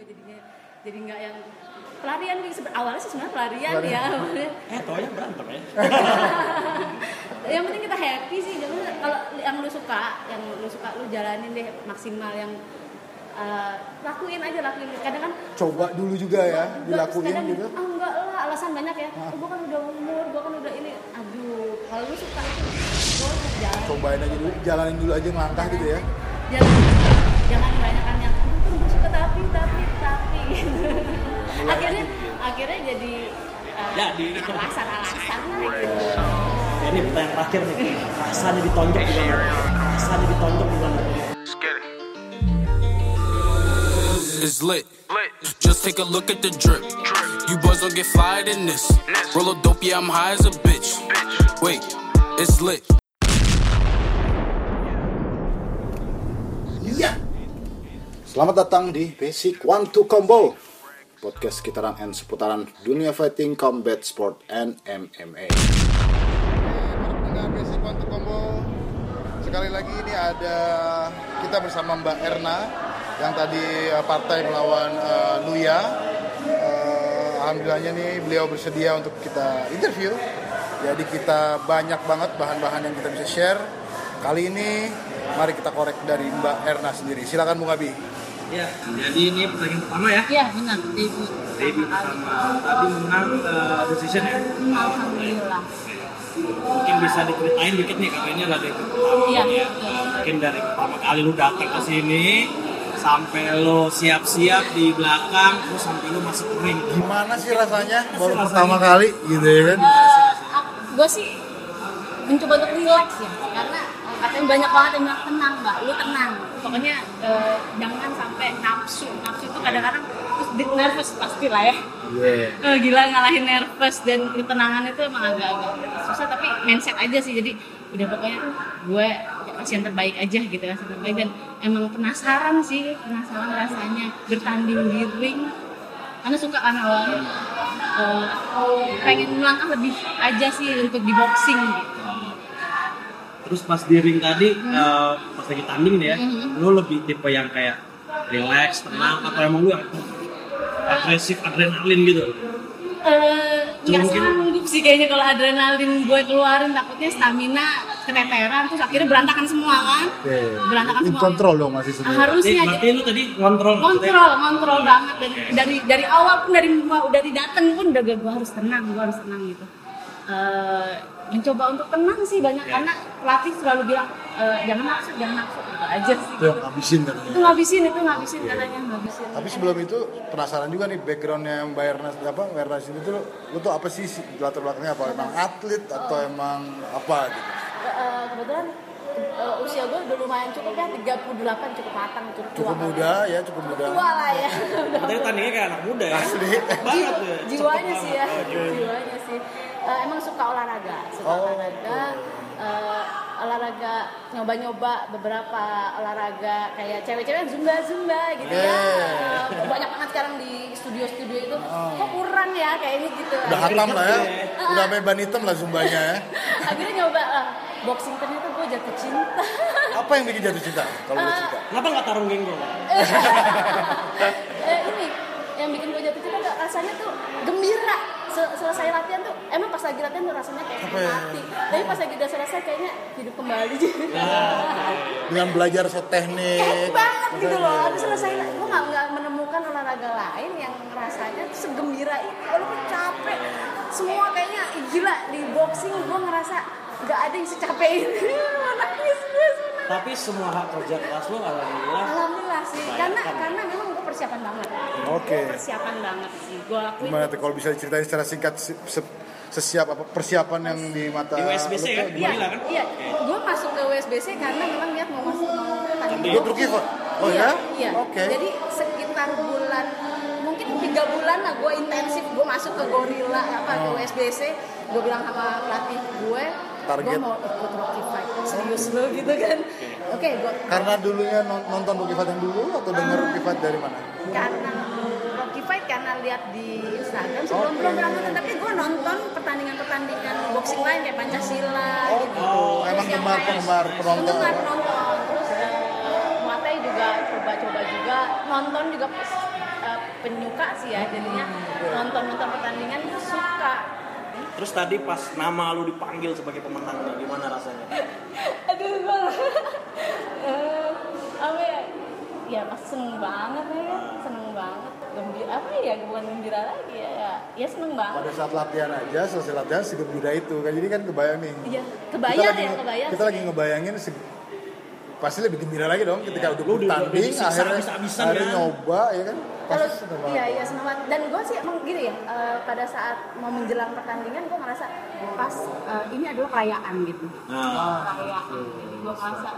juga jadinya jadi nggak yang pelarian nih awalnya sih sebenarnya pelarian, Pelarian. ya awalnya. Eh, taunya berantem ya. yang penting kita happy sih jangan kalau yang lu suka yang lu suka lu jalanin deh maksimal yang eh, lakuin aja lakuin kadang kan Coba dulu juga ya, Enggak, dilakuin kadang, gitu. ah enggak lah alasan banyak ya Ah. oh, gua kan udah umur gua kan udah ini aduh kalau lu suka itu gua harus jalan Cobain aja dulu, jalanin dulu aja ngelangkah gitu ya. jangan jangan kebanyakan yang "Aduh, kan suka tapi tapi tapi akhirnya akhirnya jadi eh, Jadi. alasan-alasan lah gitu Ya, ini pertanyaan terakhir nih. Rasanya ditonjok gimana? Rasanya ditonjok gimana? is lit. Just take a look at the drip. You boys don't get fired in this. Roll a dope, yeah, I'm high as a bitch. Wait, it's lit. Iya. Selamat datang di Basic One Two Combo. Podcast sekitaran and seputaran dunia fighting, combat sport, and MMA. Basic One to Combo Sekali lagi ini ada kita bersama Mbak Erna yang tadi eh, partai melawan eh, Luya. Eh, Alhamdulillahnya nih beliau bersedia untuk kita interview. Jadi kita banyak banget bahan-bahan yang kita bisa share. Kali ini mari kita korek dari Mbak Erna sendiri. Silakan Bung Abi. Ya, jadi ini pertandingan pertama ya. Iya benar debut Debut pertama. Tadi menang eh, decision ya. Alhamdulillah Mungkin bisa diceritain dikit nih karena ini adalah debut pertama Iya, ya. betul. Mungkin dari pertama kali lu datang ke sini sampai lu siap-siap di belakang terus sampai lu masuk ke ring. Gimana sih rasanya baru rasanya? pertama kali gitu ya kan? gue sih mencoba untuk relax ya karena eh, katanya banyak banget yang bilang tenang mbak lu tenang pokoknya eh, jangan sampai nafsu. Nafsu itu kadang-kadang terus nervous pasti lah ya. Iya. Eh, gila ngalahin nervous dan ketenangan itu emang agak-agak susah tapi mindset aja sih. Jadi udah pokoknya gue yang terbaik aja gitu yang terbaik. Dan emang penasaran sih penasaran rasanya. Bertanding di ring. Karena suka kan awalnya. Eh, pengen melangkah lebih aja sih untuk di boxing gitu Terus pas di ring tadi eh, pas lagi tanding nih ya, Mhm. lu lebih tipe yang kayak relax, tenang atau emang lu yang agresif adrenalin gitu? Eh, nggak Mungkin- sanggup sih kayaknya kalau adrenalin gue keluarin takutnya stamina keteteran terus akhirnya berantakan semua kan Oke. berantakan semua control dong masih sebenarnya. harusnya Jadi aja berarti lu tadi maksudnya? kontrol kontrol banget dari dari dari awal pun dari dari datang pun udah gue harus tenang gue harus tenang gitu Eh, mencoba untuk tenang sih banyak karena pelatih selalu bilang "Eh, jangan nafsu jangan nafsu gitu aja sih Itu yang ngabisin katanya. itu ngabisin itu ngabisin katanya ngabisin Tapi sebelum itu penasaran juga nih backgroundnya Mbak Ernas apa Mbak Ernas ini tuh lu tuh apa sih si- latar belakangnya apa emang atlet atau emang apa gitu? Eh, kebetulan eh, usia gue udah lumayan cukup ya 38 cukup matang cukup, Cukup tua muda ya cukup muda. tua lah ya Berarti tandingnya kayak anak muda ya? Asli. Banget ya. jiwanya sih ya jiwanya sih Eh, emang suka olahraga suka Oh, olahraga Eh, olahraga nyoba-nyoba beberapa olahraga kayak cewek-cewek zumba zumba gitu ya Yeah. Eh, banyak banget sekarang di studio-studio itu kok kurang ya kayaknya gitu Udah hatam lah ya. Ah. Udah sampai ban hitam lah zumbanya ya. akhirnya nyoba lah boxing ternyata gue jatuh cinta Apa yang bikin jatuh cinta kalau lu cinta? Kenapa nggak tarung genggong? eh, ini yang bikin gue jatuh cinta rasanya tuh gembira selesai latihan tuh emang pas lagi latihan tuh rasanya kayak Apa ya? mati tapi pas lagi udah selesai kayaknya hidup kembali Dengan belajar set teknik. kayak banget gitu loh habis selesai gue nggak nggak menemukan olahraga lain yang rasanya segembira itu walaupun capek semua kayaknya gila di boxing gue ngerasa nggak ada yang secapek ini nangis gue. Tapi semua hak kerja keras lu alhamdulillah alhamdulillah sih karena Bayangkan. karena memang persiapan banget Oke. Gua persiapan banget sih gue lakuin Gimana tuh kalau bisa diceritain secara singkat se- se- sesiap apa persiapan yang di mata Di USBC kan? tuh Iya, kan? iya. Gue masuk ke USBC karena memang lihat mau masuk mau tanding. Rookie kok? Oh iya, ya? Iya. Oke. Jadi sekitar bulan mungkin tiga bulan lah gue intensif gue masuk ke Gorilla apa ke Oh. USBC gue bilang sama pelatih gue Target. gue mau ikut Rocky Fight serius lo gitu kan oke gue Karena dulunya non- nonton Rookie Fight yang dulu atau denger Ah. Rookie Fight dari mana? karena Rocky Fight karena lihat di Instagram sebelum Oke. belum nonton tapi gue nonton pertandingan-pertandingan boxing lain kayak Pancasila Oh, gitu. gitu. Emang gemar- penggemar penonton. Penggemar penonton. Terus eh, Muay Thai juga coba-coba juga nonton juga eh, penyuka sih ya jadinya nonton nonton pertandingan tuh suka Terus tadi pas nama lu dipanggil sebagai pemenang nih, gimana rasanya? aduh gue eh, apa ya? Ya pas seneng banget ya seneng banget. Gembira apa ya? Bukan gembira lagi ya ya, ya seneng banget. Pada saat latihan aja selesai latihan segembira itu. Kan jadi kan kebayang nih Iya, kita kebayang lagi, ya, kebayang. kita lagi ngebayangin se- pasti lebih gembira lagi dong ketika udah Lu udah- tanding akhirnya akhirnya kan? nyoba ya kan kalau iya iya seneng banget. Dan gue sih emang gini ya eh, pada saat mau menjelang pertandingan gue ngerasa pas eh, ini adalah perayaan gitu. Nah, perayaan jadi gue ngerasa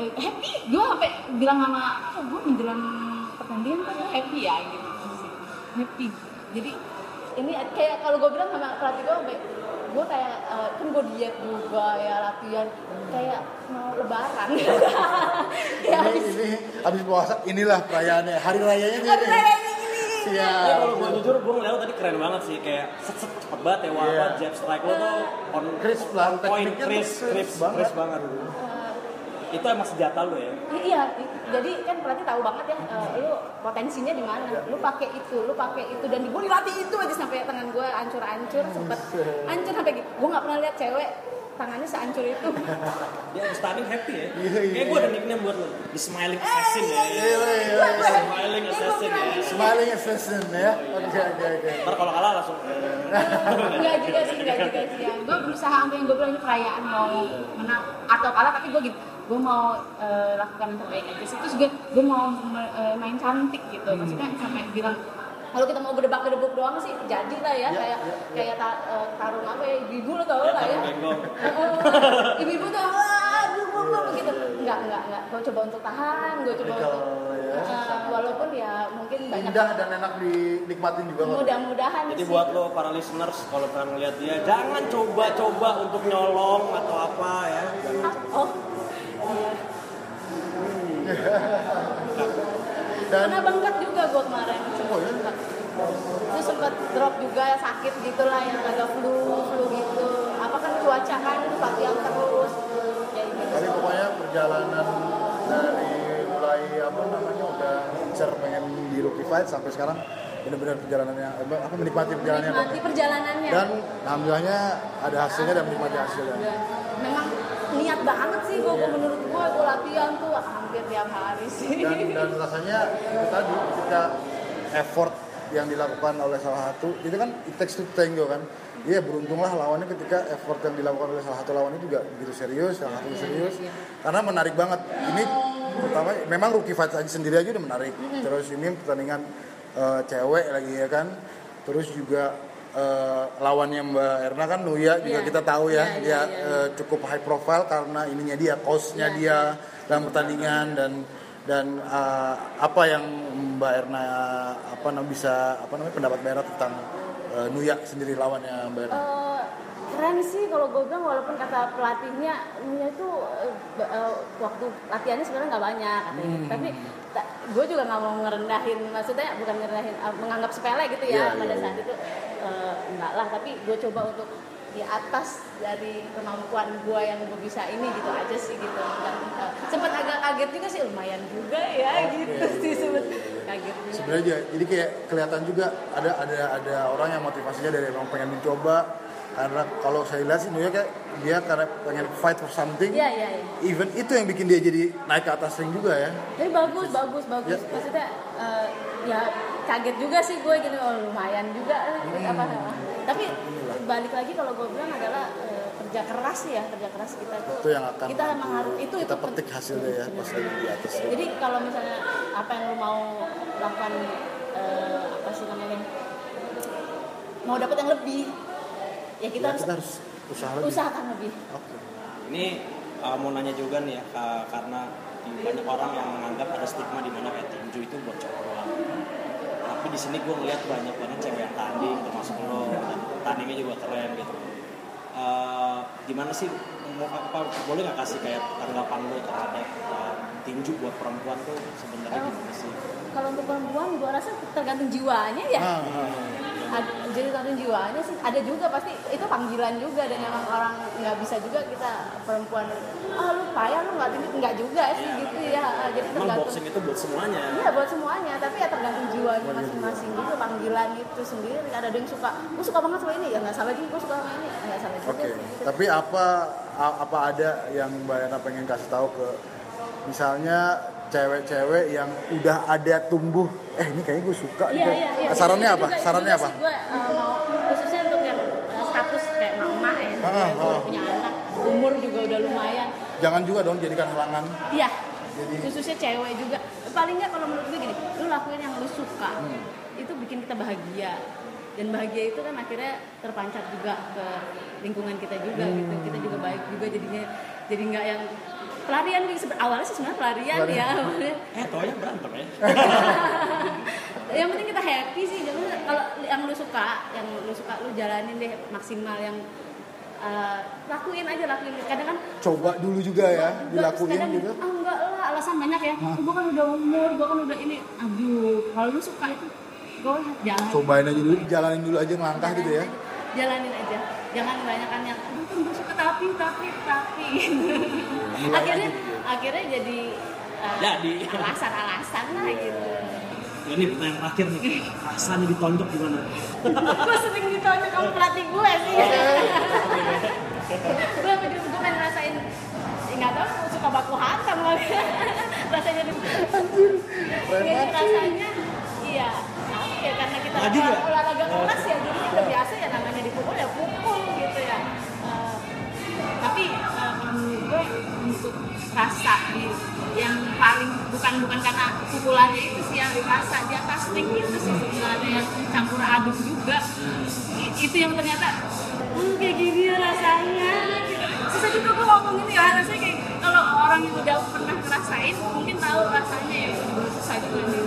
eh, happy? Gue sampai bilang sama oh, gue menjelang pertandingan kan gue happy ya gitu. Happy. Jadi ini kayak kalau gue bilang sama pelatih gue sampai gue kayak eh, kan gue diet juga ya latihan kayak mau lebaran habis puasa inilah perayaannya hari rayanya nih Hari raya ini Iya. ya kalau gue jujur gue ngeliat tadi keren banget sih kayak set set cepet banget ya wah Iya. apa jab strike lo tuh on Crisp lah, on point crisp crisp banget. crisp banget. Itu emang senjata lo ya. Iya, jadi kan pelatih tahu banget ya, eh, lu potensinya di mana. Lu pakai itu, lu pakai itu dan gue dilatih itu aja sampai tangan gue hancur-hancur, sempet hancur sampai gitu. Gue nggak pernah lihat cewek tangannya sehancur itu. Dia habis tanding happy ya. Iya, iya. Kayak gue ada nickname buat lo. The Smiling Assassin ya. Iya, iya, iya. Smiling Assassin ya. smiling assassin ya oke oke oke Ntar kalau kalah langsung Enggak juga sih, enggak juga sih. Ya. Gue berusaha sampai yang gue bilang ini perayaan mau menang atau kalah, tapi gue gitu. Gue mau eh, lakukan yang terbaik aja sih. Terus gue, gue mau eh, main cantik gitu. Maksudnya sampai bilang kalau kita mau gedebak gedebuk doang sih jadi lah ya, kayak kayak ta- eh, tarung apa ya ibu lo tau lah ya benggong. Heeh. ibu-ibu tuh gue begitu enggak enggak enggak gue coba untuk tahan gue coba Kalau untuk ya. eh, walaupun ya mungkin banyak indah dan enak dinikmatin juga kok mudah-mudahan Jadi sih. buat lo para listeners kalau pernah ngeliat dia jangan coba-coba untuk nyolong atau apa ya. oh dan Pernah bengkak juga gue iya? Bengkak. Itu sempat drop juga sakit gitulah yang agak flu flu gitu. Apa kan cuaca kan latihan terus. Ya gitu. Tapi pokoknya perjalanan dari mulai apa namanya udah incer pengen di rookie fight sampai sekarang benar-benar perjalanannya apa menikmati perjalanannya menikmati Pak. perjalanannya. Dan alhamdulillahnya ada hasilnya dan menikmati hasilnya. Ya, memang niat banget sih gue menurut gue gue latihan tuh hampir tiap hari sih. Dan dan rasanya itu tadi ketika effort yang dilakukan oleh salah satu itu kan it takes to tango kan Iya beruntunglah lawannya ketika effort yang dilakukan oleh salah satu lawan itu juga begitu serius, salah satu serius. Karena menarik banget. Ini pertama memang rookie fight aja sendiri aja udah menarik. Terus ini pertandingan eh, cewek lagi ya kan. Terus juga eh, lawannya Mbak Erna kan Nuya juga Iya. kita tahu ya Iya, iya, dia iya. eh, cukup high profile karena ininya dia, coachnya Iya. dia dalam pertandingan dan dan uh, apa yang Mbak Erna apa namanya bisa apa namanya pendapat Mbak Erna tentang uh, Nuya sendiri lawannya Mbak Erna? Eh, keren sih kalau gue bilang walaupun kata pelatihnya Nia itu eh, eh, waktu latihannya sebenarnya nggak banyak katanya. tapi gue juga nggak mau ngerendahin maksudnya bukan ngerendahin eh, menganggap sepele gitu ya Iya, pada iya, saat itu eh, enggak lah tapi gue coba untuk di atas dari kemampuan gue yang gue bisa ini gitu aja sih gitu dan eh, sempat agak kaget juga sih lumayan juga ya gitu sih sempet kaget Sebenarnya jadi kayak kelihatan juga ada ada ada orang yang motivasinya dari emang pengen mencoba karena kalau saya lihat sih Nuya kayak dia karena pengen fight for something. iya iya iya Even itu yang bikin dia jadi naik ke atas ring juga ya. Tapi bagus, bagus, bagus. Ya. Maksudnya eh, ya kaget juga sih gue gini, oh lumayan juga. eh, apa Tapi balik lagi kalau gue bilang adalah eh, kerja keras ya, kerja keras kita tuh. Itu yang akan kita emang harus itu kita itu petik hasilnya ya pas lagi di atas. Jadi kalau misalnya apa yang lu mau lakukan eh, apa sih namanya mau dapat yang lebih, ya kita Ya, harus kita harus usaha lebih. usahakan lebih. Oke. Ini uh, mau nanya juga nih ya ka- karena di- banyak orang yang menganggap ada stigma di mana kayak tinju itu buat cowok di sini gue ngeliat banyak banget cewek yang tanding termasuk lo dan tandingnya juga keren gitu. Uh, gimana sih mau apa boleh nggak kasih kayak tanggapan lo terhadap uh, tinju buat perempuan tuh sebenarnya Oh. gimana sih? Kalau untuk perempuan, gue rasa tergantung jiwanya ya. Ah, ah. Ad- jadi tergantung jiwanya sih ada juga pasti itu panggilan juga dan emang orang nggak bisa juga kita perempuan ah lu payah lu nggak tinggi nggak juga sih gitu ya. Ah, jadi Emang tergantung boxing itu buat semuanya. Iya buat semuanya, tapi ya tergantung jiwa masing-masing gitu panggilan itu sendiri. Ada yang suka gue suka banget sama ini. Ya nggak salah juga gue suka sama ini. Ya, nggak salah juga Oke, sih, gitu. tapi apa apa ada yang Mbak Yana pengen kasih tahu ke misalnya cewek-cewek yang udah ada tumbuh eh ini kayaknya gue suka Iya, iya, iya. Sarannya Itu apa? juga- Sarannya juga apa? Gue uh, mau khususnya untuk yang uh, status kayak emak ya, Ah, yang ah. punya anak, umur juga udah lumayan. Jangan juga dong jadikan halangan. Iya. Jadi- Khususnya cewek juga. Paling nggak kalau menurut gue gini, lu lakuin yang lu suka. Hmm. Itu bikin kita bahagia. Dan bahagia itu kan akhirnya terpancar juga ke lingkungan kita juga Hmm. gitu. Kita juga baik juga jadinya jadi nggak yang pelarian nih Sebe- awalnya sih sebenarnya pelarian, Pelarian. ya awalnya. Eh, taunya berantem ya. yang penting kita happy sih jangan kalau yang lu suka yang lu suka lu jalanin deh maksimal yang uh, lakuin aja lakuin kadang kan Coba dulu juga ya, Enggak, dilakuin kadang, juga. ah enggak lah alasan banyak ya gue kan udah umur gue kan udah ini aduh kalau lu suka itu gue jalan Cobain aja dulu, jalanin dulu aja ngelangkah gitu ya. jalanin aja jangan kebanyakan yang kan tapi tapi tapi. Mulai akhirnya akhirnya jadi uh, Jadi. alasan-alasan lah gitu. Ini pertanyaan terakhir nih. Rasanya ditonjok gimana? gue sering ditonjok sama pelatih gue sih. Gue gue gue ngerasain ya nggak tahu suka baku hantam lagi rasanya di ya, rasanya iya. Ya karena kita Lagi? Dirasa di atas ring itu sih sebenarnya yang campur aduk juga. Itu yang ternyata hmm, kayak gini ya rasanya. Gitu. susah juga gue ngomong ini ya rasanya kayak kalau orang yang udah pernah ngerasain mungkin tahu rasanya ya. Susah juga nih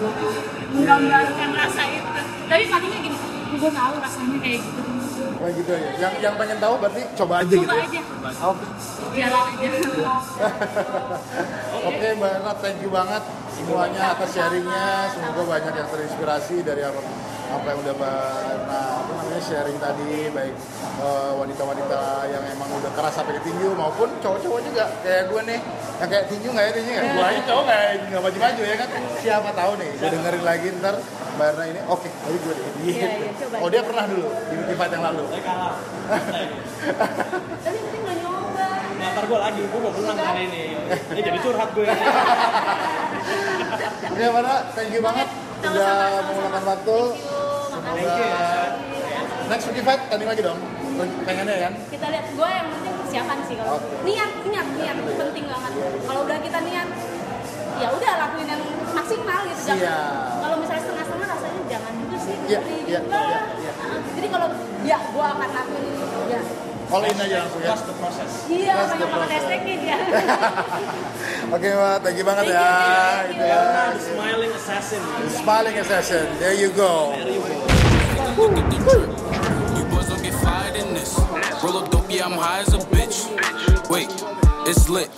menggambarkan rasa itu. Tapi palingnya gini gue tahu rasanya kayak gitu Kayak gitu aja. Yang yang pengen tahu berarti coba aja gitu. coba ya. aja jalan aja Oke Mbak Ena, thank you banget semuanya atas sharingnya. Semoga banyak yang terinspirasi dari apa apa yang udah Mbak apa namanya sharing tadi, baik eh, wanita-wanita yang emang udah keras sampai ke tinju maupun cowok-cowok juga kayak gue nih yang kayak tinju nggak ya tinju nggak? Gue aja cowok nggak nggak maju-maju ya kan? Siapa tahu nih, gue dengerin lagi ntar Mbak Ena ini, oke, tadi gue deh. Iya, iya, coba. Oh dia pernah dulu di, di fight yang lalu. Saya kalah. tapi penting nggak nyoba Nah, ntar gue lagi, gue mau menang kali ini. Ini jadi curhat gue. Oke Mbak Ena, thank you banget udah Sama-sama, meluangkan sama-sama. waktu. Thank. Semoga next week fight tanding lagi dong. Pengennya kan? kita lihat gue yang penting persiapan sih kalau Oke. niat niat niat penting banget kalau udah kita niat ya udah lakuin yang maksimal gitu jangan Siap. kalau Iya, iya, iya, iya. Jadi kalau ya gue akan lakuin ini ya All in aja langsung ya. Trust the process. iya the banyak banget process. hashtagnya dia Oke Mbak, thank you banget Thank ya. you, thank you, thank ya. The smiling assassin. Smiling session. There you go. There you go. The. You boys don't get fired in this. Roll up dope, yeah, I'm high as a bitch. Wait, it's lit.